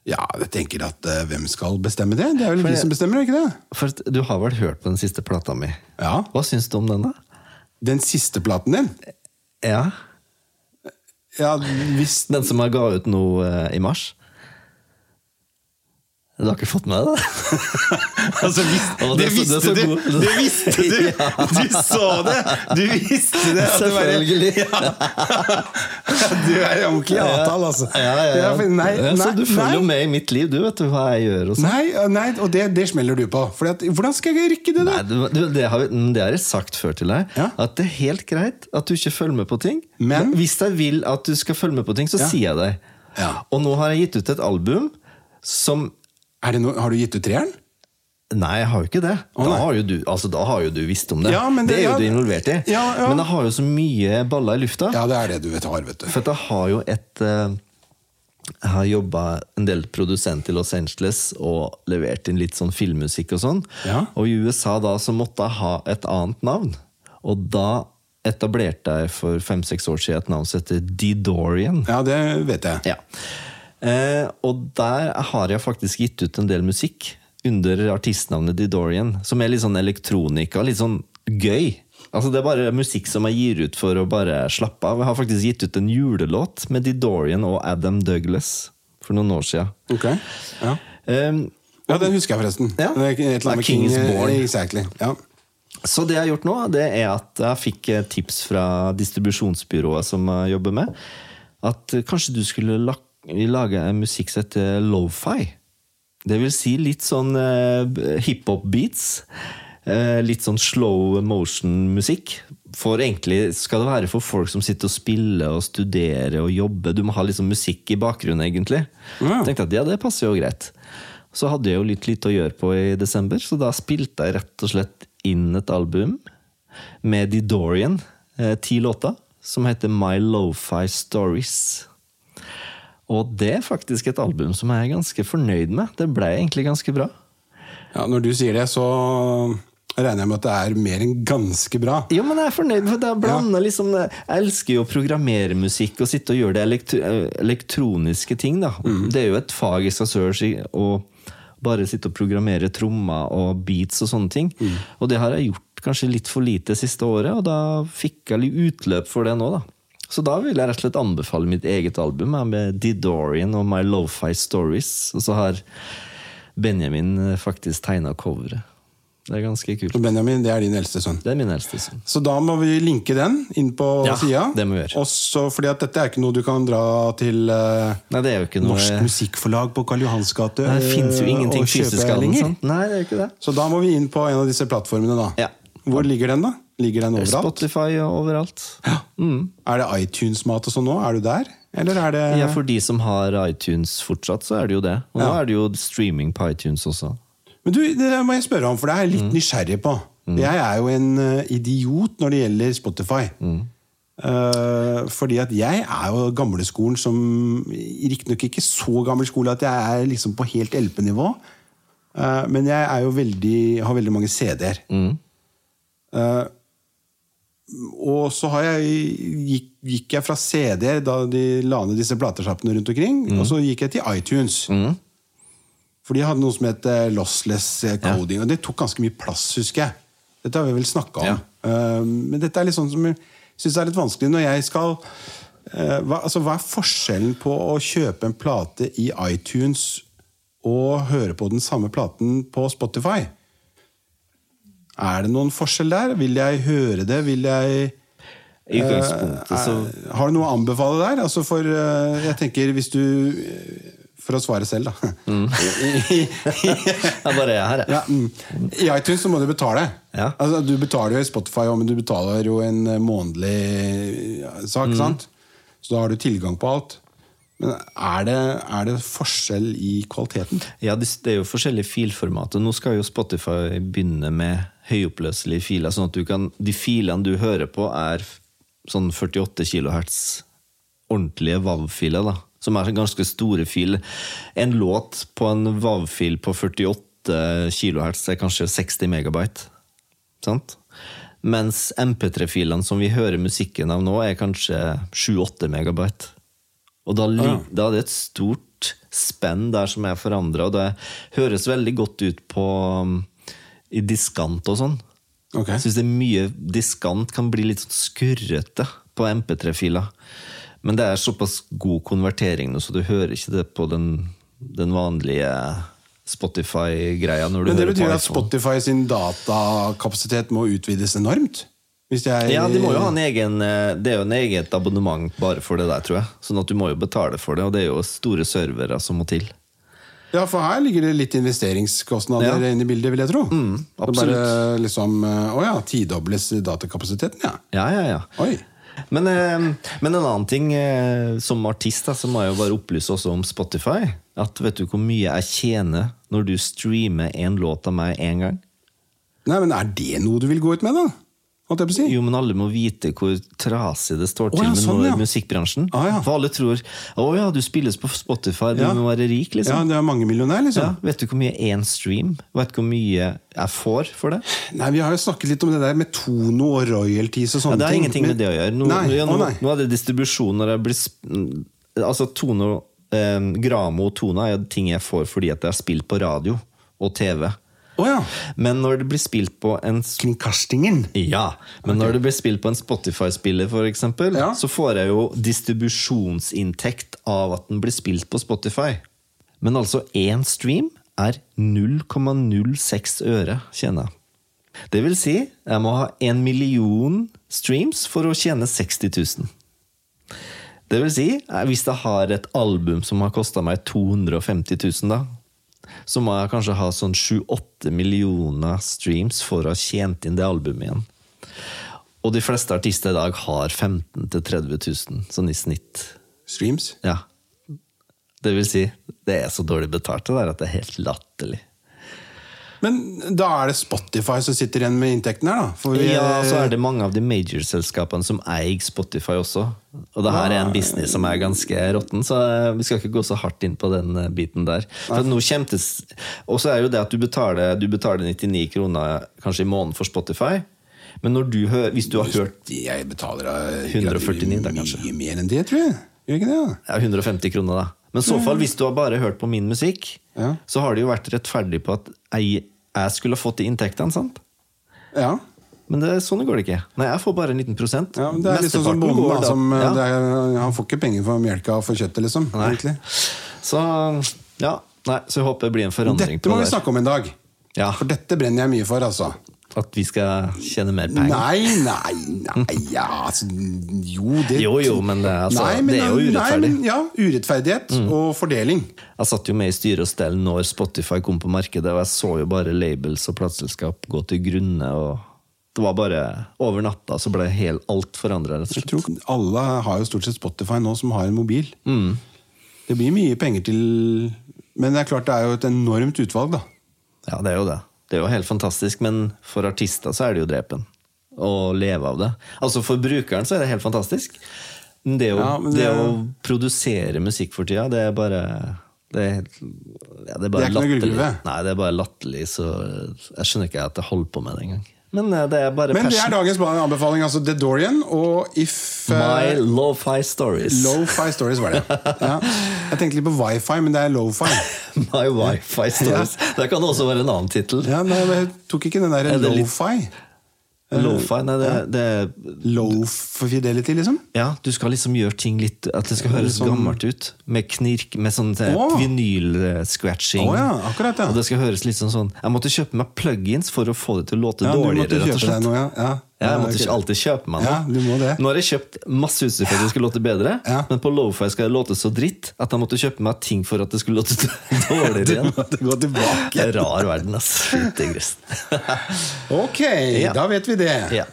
Ja, jeg tenker at uh, hvem skal bestemme det? Det er vel For de som bestemmer, ikke det? For Du har vel hørt på den siste plata mi? Ja. Hva syns du om den, da? Den siste platen din? Ja, Ja, hvis Den som jeg ga ut nå uh, i mars? Du har ikke fått med deg? Altså, det, det er så- det visste du! god. Det visste du! Du så det! Du visste det! Selvfølgelig. Du er ordentlig avtale, altså. Ja, ja. Nei, nei, så du følger jo med i mitt liv, du vet du hva jeg gjør. Og. Nei, nei, og det, det smeller du på. At, hvordan skal jeg rekke det, da? Du, det, har, det har jeg sagt før til deg. At det er helt greit at du ikke følger med på ting. Men- Hvis jeg vil at du skal følge med på ting, så sier jeg det. Ja. Og nå har jeg gitt ut et album som Det noe, har du gitt ut treeren? Nei, jeg har jo ikke det. Oh, da, har jo du, altså, da har jo du visst om det. Ja, det, det- er jo ja, du involvert i. ja, ja. Men jeg har jo så mye baller i lufta. Ja, det er det du vet, har, vet du. For jeg har jo et eh, Jeg har jobba en del produsent i Los Angeles og levert inn litt sånn filmmusikk og sånn. Ja. Og i USA da så måtte jeg ha et annet navn. Og da etablerte jeg for fem-seks år siden et navn som heter D-Dorian. Ja, det vet jeg. Ja. Eh, og der har jeg faktisk gitt ut en del musikk under artistnavnet Didorian, som er litt sånn elektronika, litt sånn gøy. Altså Det er bare musikk som jeg gir ut for å bare slappe av. Jeg har faktisk gitt ut en julelåt med Didorian og Adam Douglas for noen år siden. Okay. Ja. Eh, ja, den husker jeg forresten. Ja. Det er Et eller annet med King is born. Exactly. Ja. Så det jeg har gjort nå, det er at jeg fikk eh, tips fra distribusjonsbyrået som jeg jobber med, at eh, kanskje du skulle la lage en musikk som heter lofi. Det vil si litt sånn eh, hiphop-beats. Eh, litt sånn slow motion-musikk. For egentlig skal det være for folk som sitter og spiller og studerer og jobber. Du må ha liksom musikk i bakgrunnen, egentlig. Ja. Tenkte at ja, det passer jo greit. Så hadde jeg jo litt lite å gjøre på i desember, så da spilte jeg rett og slett inn et album med Didorian eh, ti låter, som heter My Lo-Fi Stories. Og det er faktisk et album som jeg er ganske fornøyd med. Det ble egentlig ganske bra. Ja, Når du sier det, så regner jeg med at det er mer enn ganske bra. Jo, men jeg er fornøyd, for det blander liksom Jeg elsker jo å programmere musikk og sitte og gjøre det elektro elektroniske ting, da. Det er jo et fag i seg selv å bare sitte og programmere trommer og beats og sånne ting. Og det har jeg gjort kanskje litt for lite siste året, og da fikk jeg litt utløp for det nå, da. Så da vil jeg rett og slett anbefale mitt eget album med Didorian og My Lo-Fi Stories. Og så har Benjamin eh, faktisk tegna coveret. Det er ganske kult. Så Benjamin, det er din eldste sønn. Det er min eldste sønn. Så da må vi linke den inn på Ja, sida. det må vi gjøre. Også fordi at dette er ikke noe du kan dra til eh, Nei, det er jo ikke noe Norsk Musikkforlag på Karl Johans gate Det fins jo eh, ingenting og kjøpe fysisk av lenger. Nei, det er ikke det. Så da må vi inn på en av disse plattformene, da. Ja. Hvor ligger den, da? Ligger den overalt? Spotify og overalt. Er det iTunes-mat og sånn nå? Er du der? Eller er det Ja, For de som har iTunes fortsatt, så er det jo det. Og nå er det jo streaming på iTunes også. Men du, det må jeg spørre om, for det er jeg litt nysgjerrig på. Jeg er jo en eh, idiot når det gjelder Spotify. Eh, fordi at jeg er jo gamleskolen som Riktignok ikke så gammel skole at jeg er liksom på helt LP-nivå. uh, men jeg er jo veldig, har veldig mange CD-er. Eh, og så har jeg, gikk, gikk jeg fra CD-er da de la ned disse platesjappene rundt omkring, og så gikk jeg til iTunes. For de hadde noe som het eh, lossless coding, coding, og det tok ganske mye plass, husker jeg. Dette har vi vel snakka om. Ja. Uh, men dette er litt sånn som jeg syns er litt vanskelig når jeg skal uh, hva, altså, hva er forskjellen på å kjøpe en plate i iTunes og høre på den samme platen på Spotify? Er det noen forskjell der? Vil jeg høre det? Vil jeg I utgangspunktet så Eh, Har du noe å anbefale der? Altså for, eh, jeg tenker hvis du eh, For å svare selv, da. Ja, bare jeg her, jeg. ja, mm. I iTunes så må du betale. Ja. Altså, du betaler jo i Spotify, men du betaler jo en eh, månedlig eh, sak. Mm. sant? Så da har du tilgang på alt. Men er det, er det forskjell i kvaliteten? Ja, det er jo forskjellige filformater. Nå skal jo Spotify begynne med høyoppløselige filer. sånn at du kan, De filene du hører på, er sånn 48 kHz ordentlige WAV-filer. da, Som er ganske store filer. En låt på en WAV-fil på 48 kHz er kanskje 60 megabyte. Sant? Mens MP3-filene som vi hører musikken av nå, er kanskje 7-8 megabyte. Og da, Ah. da er det et stort spenn der som er forandra, og det høres veldig godt ut på um, i diskant og sånn. Okay. Jeg syns det er mye diskant kan bli litt sånn skurrete på MP3-filer. Men det er såpass god konvertering nå, så du hører ikke det på den, den vanlige Spotify-greia. Men det betyr at. Spotify sin datakapasitet må utvides enormt? Jeg, Ja, de må jo ha en egen, eh, Det er jo en eget abonnement bare for det der, tror jeg. Sånn at du må jo betale for det, og det er jo store servere som må til. Ja, for her ligger det litt investeringskostnader Ja. Inne i bildet, vil jeg tro. Mm, absolutt. bare liksom eh, Å ja, tidobles datakapasiteten, ja. Ja, ja, ja. Oi. Men, eh, men en annen ting, som artist da, så må jeg jo bare opplyse også om Spotify. At vet du hvor mye jeg tjener når du streamer en låt av meg én gang? Nei, men er det noe du vil gå ut med, da? Holdt jeg på å si? Jo, men alle må vite hvor trasig det står til til ja, med sånn, ja. musikkbransjen. Ah, ja. For alle tror å ja, du spilles på Spotify, du Ja. må være rik, liksom. Ja, det er mangemillionær, liksom. Ja, vet du hvor mye én stream? Vet du hvor mye jeg får for det? Nei, Vi har jo snakket litt om det der med Tono og royalties og Ja, sånne det har ting. ingenting men- med det å gjøre. Nå, nei, ja, nå, å, nei. nå er det distribusjon når jeg blir Altså Tono, eh, Gramo og Tona er ting jeg får fordi at jeg har spilt på radio og TV. Å ja. Men når det blir spilt på en Kringkastingen. Ja, men når det blir spilt på en Spotify-spiller, for eksempel, Ja. så får jeg jo distribusjonsinntekt av at den blir spilt på Spotify. Men altså én stream er 0,06 øre, tjener jeg. Det vil si, jeg må ha en million streams for å tjene 60 000. Det vil si, eh, hvis jeg har et album som har kosta meg 250 000, da, så må jeg kanskje ha sånn 7-8 millioner streams for å ha tjent inn det albumet igjen. Og de fleste artister i dag har 15 000-30 000, sånn i snitt. Streams. Ja. Det vil si, det er så dårlig betalt det der at det er helt latterlig. Men da er det Spotify som sitter igjen med inntekten her, da? Vi- Ja, så er det mange av de major-selskapene som eier Spotify også. Og det her er en business som er ganske råtten, så eh, vi skal ikke gå så hardt inn på den eh, biten der. Og så er jo det at du betaler, du betaler 99 kroner kanskje i måneden for Spotify. Men du hvis du har hørt Jeg betaler eh, 149 da, kanskje. Mye mer enn det, tror jeg. Gjør ikke det? ja, 150 kroner, da. Men i så fall, hvis du har bare hørt på min musikk, Ja. så har det jo vært rettferdig på at jeg, jeg skulle ha fått de inntektene, sant? Ja. Men det, sånn går det ikke. Nei, jeg får bare en liten prosent. ja det er litt sånn som bonden, da. Som, Ja. det er, han får ikke penger for melka og for kjøttet, liksom. Nei. egentlig. Så ja, nei, så jeg håper det blir en forandring Dette på må vi snakke om en dag. Ja. For dette brenner jeg mye for, altså. At vi skal tjene mer penger. Nei, nei, nei ja, altså, Jo, det Jo, jo, men det altså, Nei, men- det er jo Nei, urettferdig. men, ja, urettferdighet og fordeling. Jeg satt jo med i styre og stell når Spotify kom på markedet, og jeg så jo bare labels og plateselskap gå til grunne. og Det var bare Over natta så ble helt alt forandra. Alle har jo stort sett Spotify nå som har en mobil. Mm. Det blir mye penger til Men det er klart det er jo et enormt utvalg, da. Ja, det er jo det. Det er jo helt fantastisk, men for artister så er det jo drepen. Å leve av det. Altså For brukeren så er det helt fantastisk. Det å, Ja, det... det- å produsere musikk for tida, det er bare det er, ja, det er bare Det er latterlig. Nei, det er bare latterlig, så jeg skjønner ikke at jeg holder på med det engang. Men eh, det er bare Men det er dagens anbefaling. altså The Dorian og If My eh, lo-fi stories. Lo-fi stories var det. Ja. Jeg tenkte litt på wifi, men det er lo-fi. My wifi stories. Det kan også være en annen tittel. Ja, men jeg tok ikke den der Er lo-fi. Lo-fi, nei, det, det Low for fidelity, liksom. Ja, du skal liksom gjøre ting litt At det skal høres sånn- gammelt ut. Med knirk, med sånn eh, vinyl-scratching. Oh, ja, akkurat, ja. Og det skal høres litt sånn sånn Jeg måtte kjøpe meg plugins for å få det til å låte Ja, dårligere, rett og slett. noe, ja. Ja, jeg måtte ikke alltid kjøpe meg noe. Ja. Nå har jeg kjøpt masse utstyr for at det skulle låte bedre, Ja. men på Lofi skal det låte så dritt at jeg måtte kjøpe meg ting for at det skulle låte dårligere Du måtte gå tilbake. Rar verden, ass. Fytti grisen. Ok, da vet vi det. ja.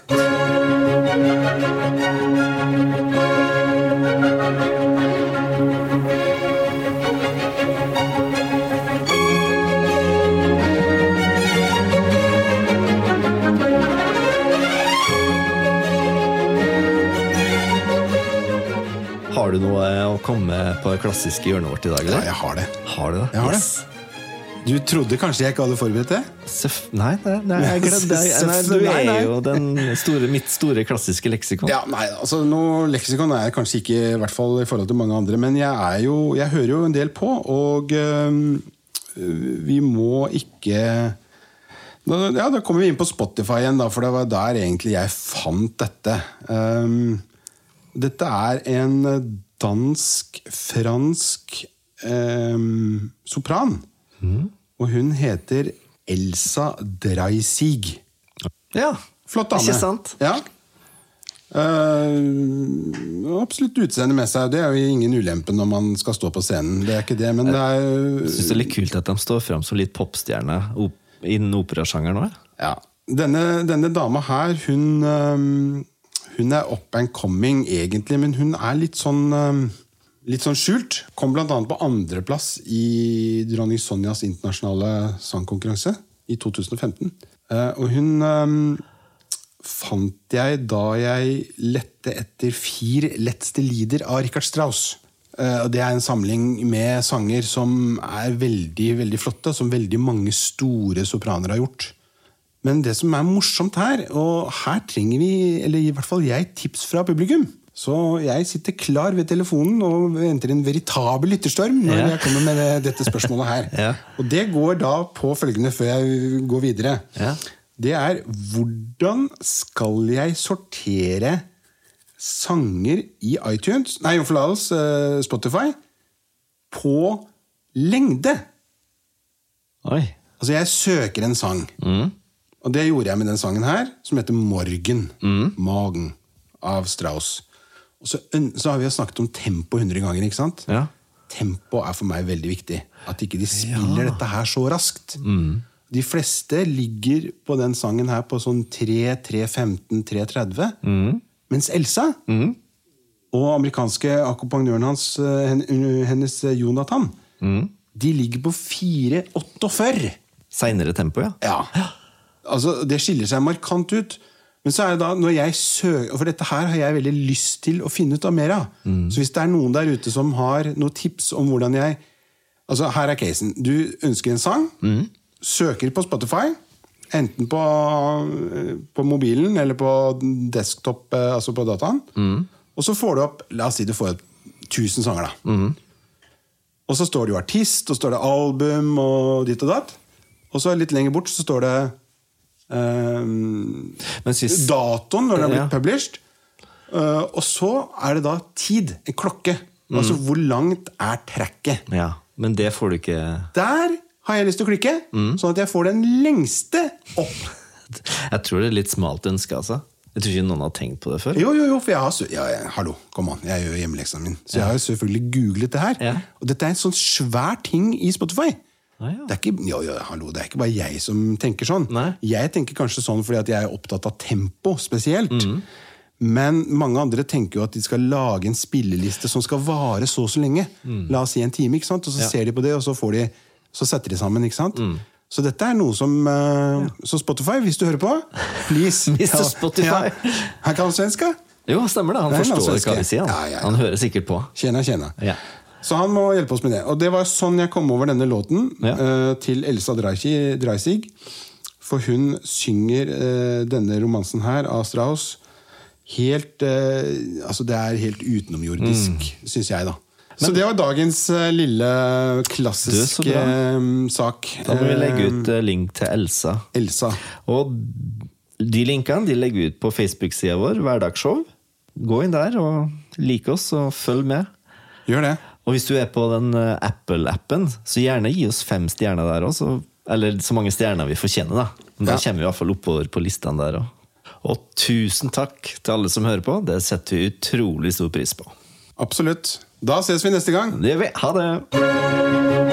Har du noe å komme med på det klassiske hjørnet vårt i dag? Ja, jeg har det. Har du det? Jeg har det. Du trodde kanskje jeg ikke hadde forberedt det? Søf, nei, nei, nei, jeg glemte det. Nei, du er jo den store, mitt store klassiske leksikon. Ja, nei, altså noe leksikon er jeg kanskje ikke, i hvert fall i forhold til mange andre, men jeg, er jo, jeg hører jo en del på, og øh, vi må ikke Ja, Da kommer vi inn på Spotify igjen, da, for det var der egentlig jeg fant dette. Ehm, dette er en dansk-fransk eh, sopran. Og hun heter Elsa Dreisig. Ja, Flott dame. Ikke sant? Ja. Uh, absolutt utseende med seg. Det er jo ingen ulempe når man skal stå på scenen. Det er ikke det, men det er Jeg syns det er litt kult at de står fram som litt popstjerne innen operasjangeren òg. ja. denne, denne dama her, hun, eh, hun er up and coming egentlig, men hun er litt sånn eh, Litt sånn skjult. Kom bl.a. på andreplass i dronning Sonjas internasjonale sangkonkurranse i 2015. Eh, og hun eh, fant jeg da jeg lette etter Fire letteste lieder av Richard Strauss. Eh, Det er en samling med sanger som er veldig veldig flotte, som veldig mange store sopraner har gjort. Men det som er morsomt her, og her trenger vi, eller i hvert fall jeg, tips fra publikum. Så jeg sitter klar ved telefonen og venter en veritabel lytterstorm når Ja. jeg kommer med dette spørsmålet her. Ja. Og det går da på følgende før jeg går videre. Ja. Det er hvordan skal jeg sortere sanger i iTunes, nei, forlatelse, eh, Spotify, på lengde? Oi. Altså, jeg søker en sang. Og det gjorde jeg med den sangen her, som heter Morgen. Magen av Strauss. Og så, så har vi jo snakket om tempo 100 ganger, ikke sant? Ja. Tempo er for meg veldig viktig. At ikke de spiller dette her så raskt. De fleste ligger på den sangen her på sånn 3, 3, 15, 3, 30. Mm. Mens Elsa og amerikanske akkompagnøren hans, eh, hennes eh, Jonathan, de ligger på 4.48. Seinere tempo, ja. Ja. Altså, det skiller seg markant ut. Men så er det da, når jeg søker, For dette her har jeg veldig lyst til å finne ut av mer av. Så hvis det er noen der ute som har noen tips om hvordan jeg Altså, Her er casen. Du ønsker en sang. Søker på Spotify. Enten på, på mobilen eller på desktop, eh, altså på dataen. Og så får du opp La oss si du får opp 1000 sanger, da. Og så står det jo artist, og så står det album og ditt og datt. Og så litt lenger bort så står det Men hvis, datoen når den har blitt Ja. published. Eh, og så er det da tid. En klokke. Altså hvor langt er tracket? ja, men det får du ikke Der har jeg lyst til å klikke, sånn at jeg får den lengste opp. Jeg tror det er litt smalt ønske, altså. Jeg tror ikke noen har tenkt på det før. Jo, jo, jo, for jeg har ja, ja, Hallo, kom an, jeg gjør hjemmeleksene min. Så jeg har selvfølgelig googlet det her. Ja. Og dette er en sånn svær ting i Spotify. Ah, ja. Det er ikke, jo, jo, hallo, det er ikke bare jeg som tenker sånn. Nei. Jeg tenker kanskje sånn fordi at jeg er opptatt av tempo spesielt. Mm. Men mange andre tenker jo at de skal lage en spilleliste som skal vare så og så lenge. La oss si en time, ikke sant? og så Mm. Ja. Mm. ser de på det, og så, får de, så setter de sammen. ikke sant? Så dette er noe som eh, Så Spotify, hvis du hører på, please. Mr. Spotify. Han kan svenska. Jo, stemmer det. Han Det er forstår hva vi sier. Han, Ja, ja, ja. han hører sikkert på. Tjena, tjena. Så han må hjelpe oss med det. Og det var sånn jeg kom over denne låten Ja. uh, til Elsa Dreisig. For hun synger uh, denne romansen her av Strauss helt uh, Altså, det er helt utenomjordisk, Mm. syns jeg, da. Så det var dagens lille klassiske sak. Da må vi legge ut link til Elsa. Elsa. Og de linkene de legger vi ut på Facebook-sida vår, Hverdagsshow. Gå inn der og like oss og følg med. Gjør det. Og hvis du er på den eh, Apple-appen, så gjerne gi oss fem stjerner der også. Eller så mange stjerner vi fortjener, da. Men da Ja. kommer vi iallfall oppover på listene der òg. Og tusen takk til alle som hører på. Det setter vi utrolig stor pris på. Absolutt. Da ses vi neste gang. Det gjør vi. Ha det!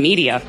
Media.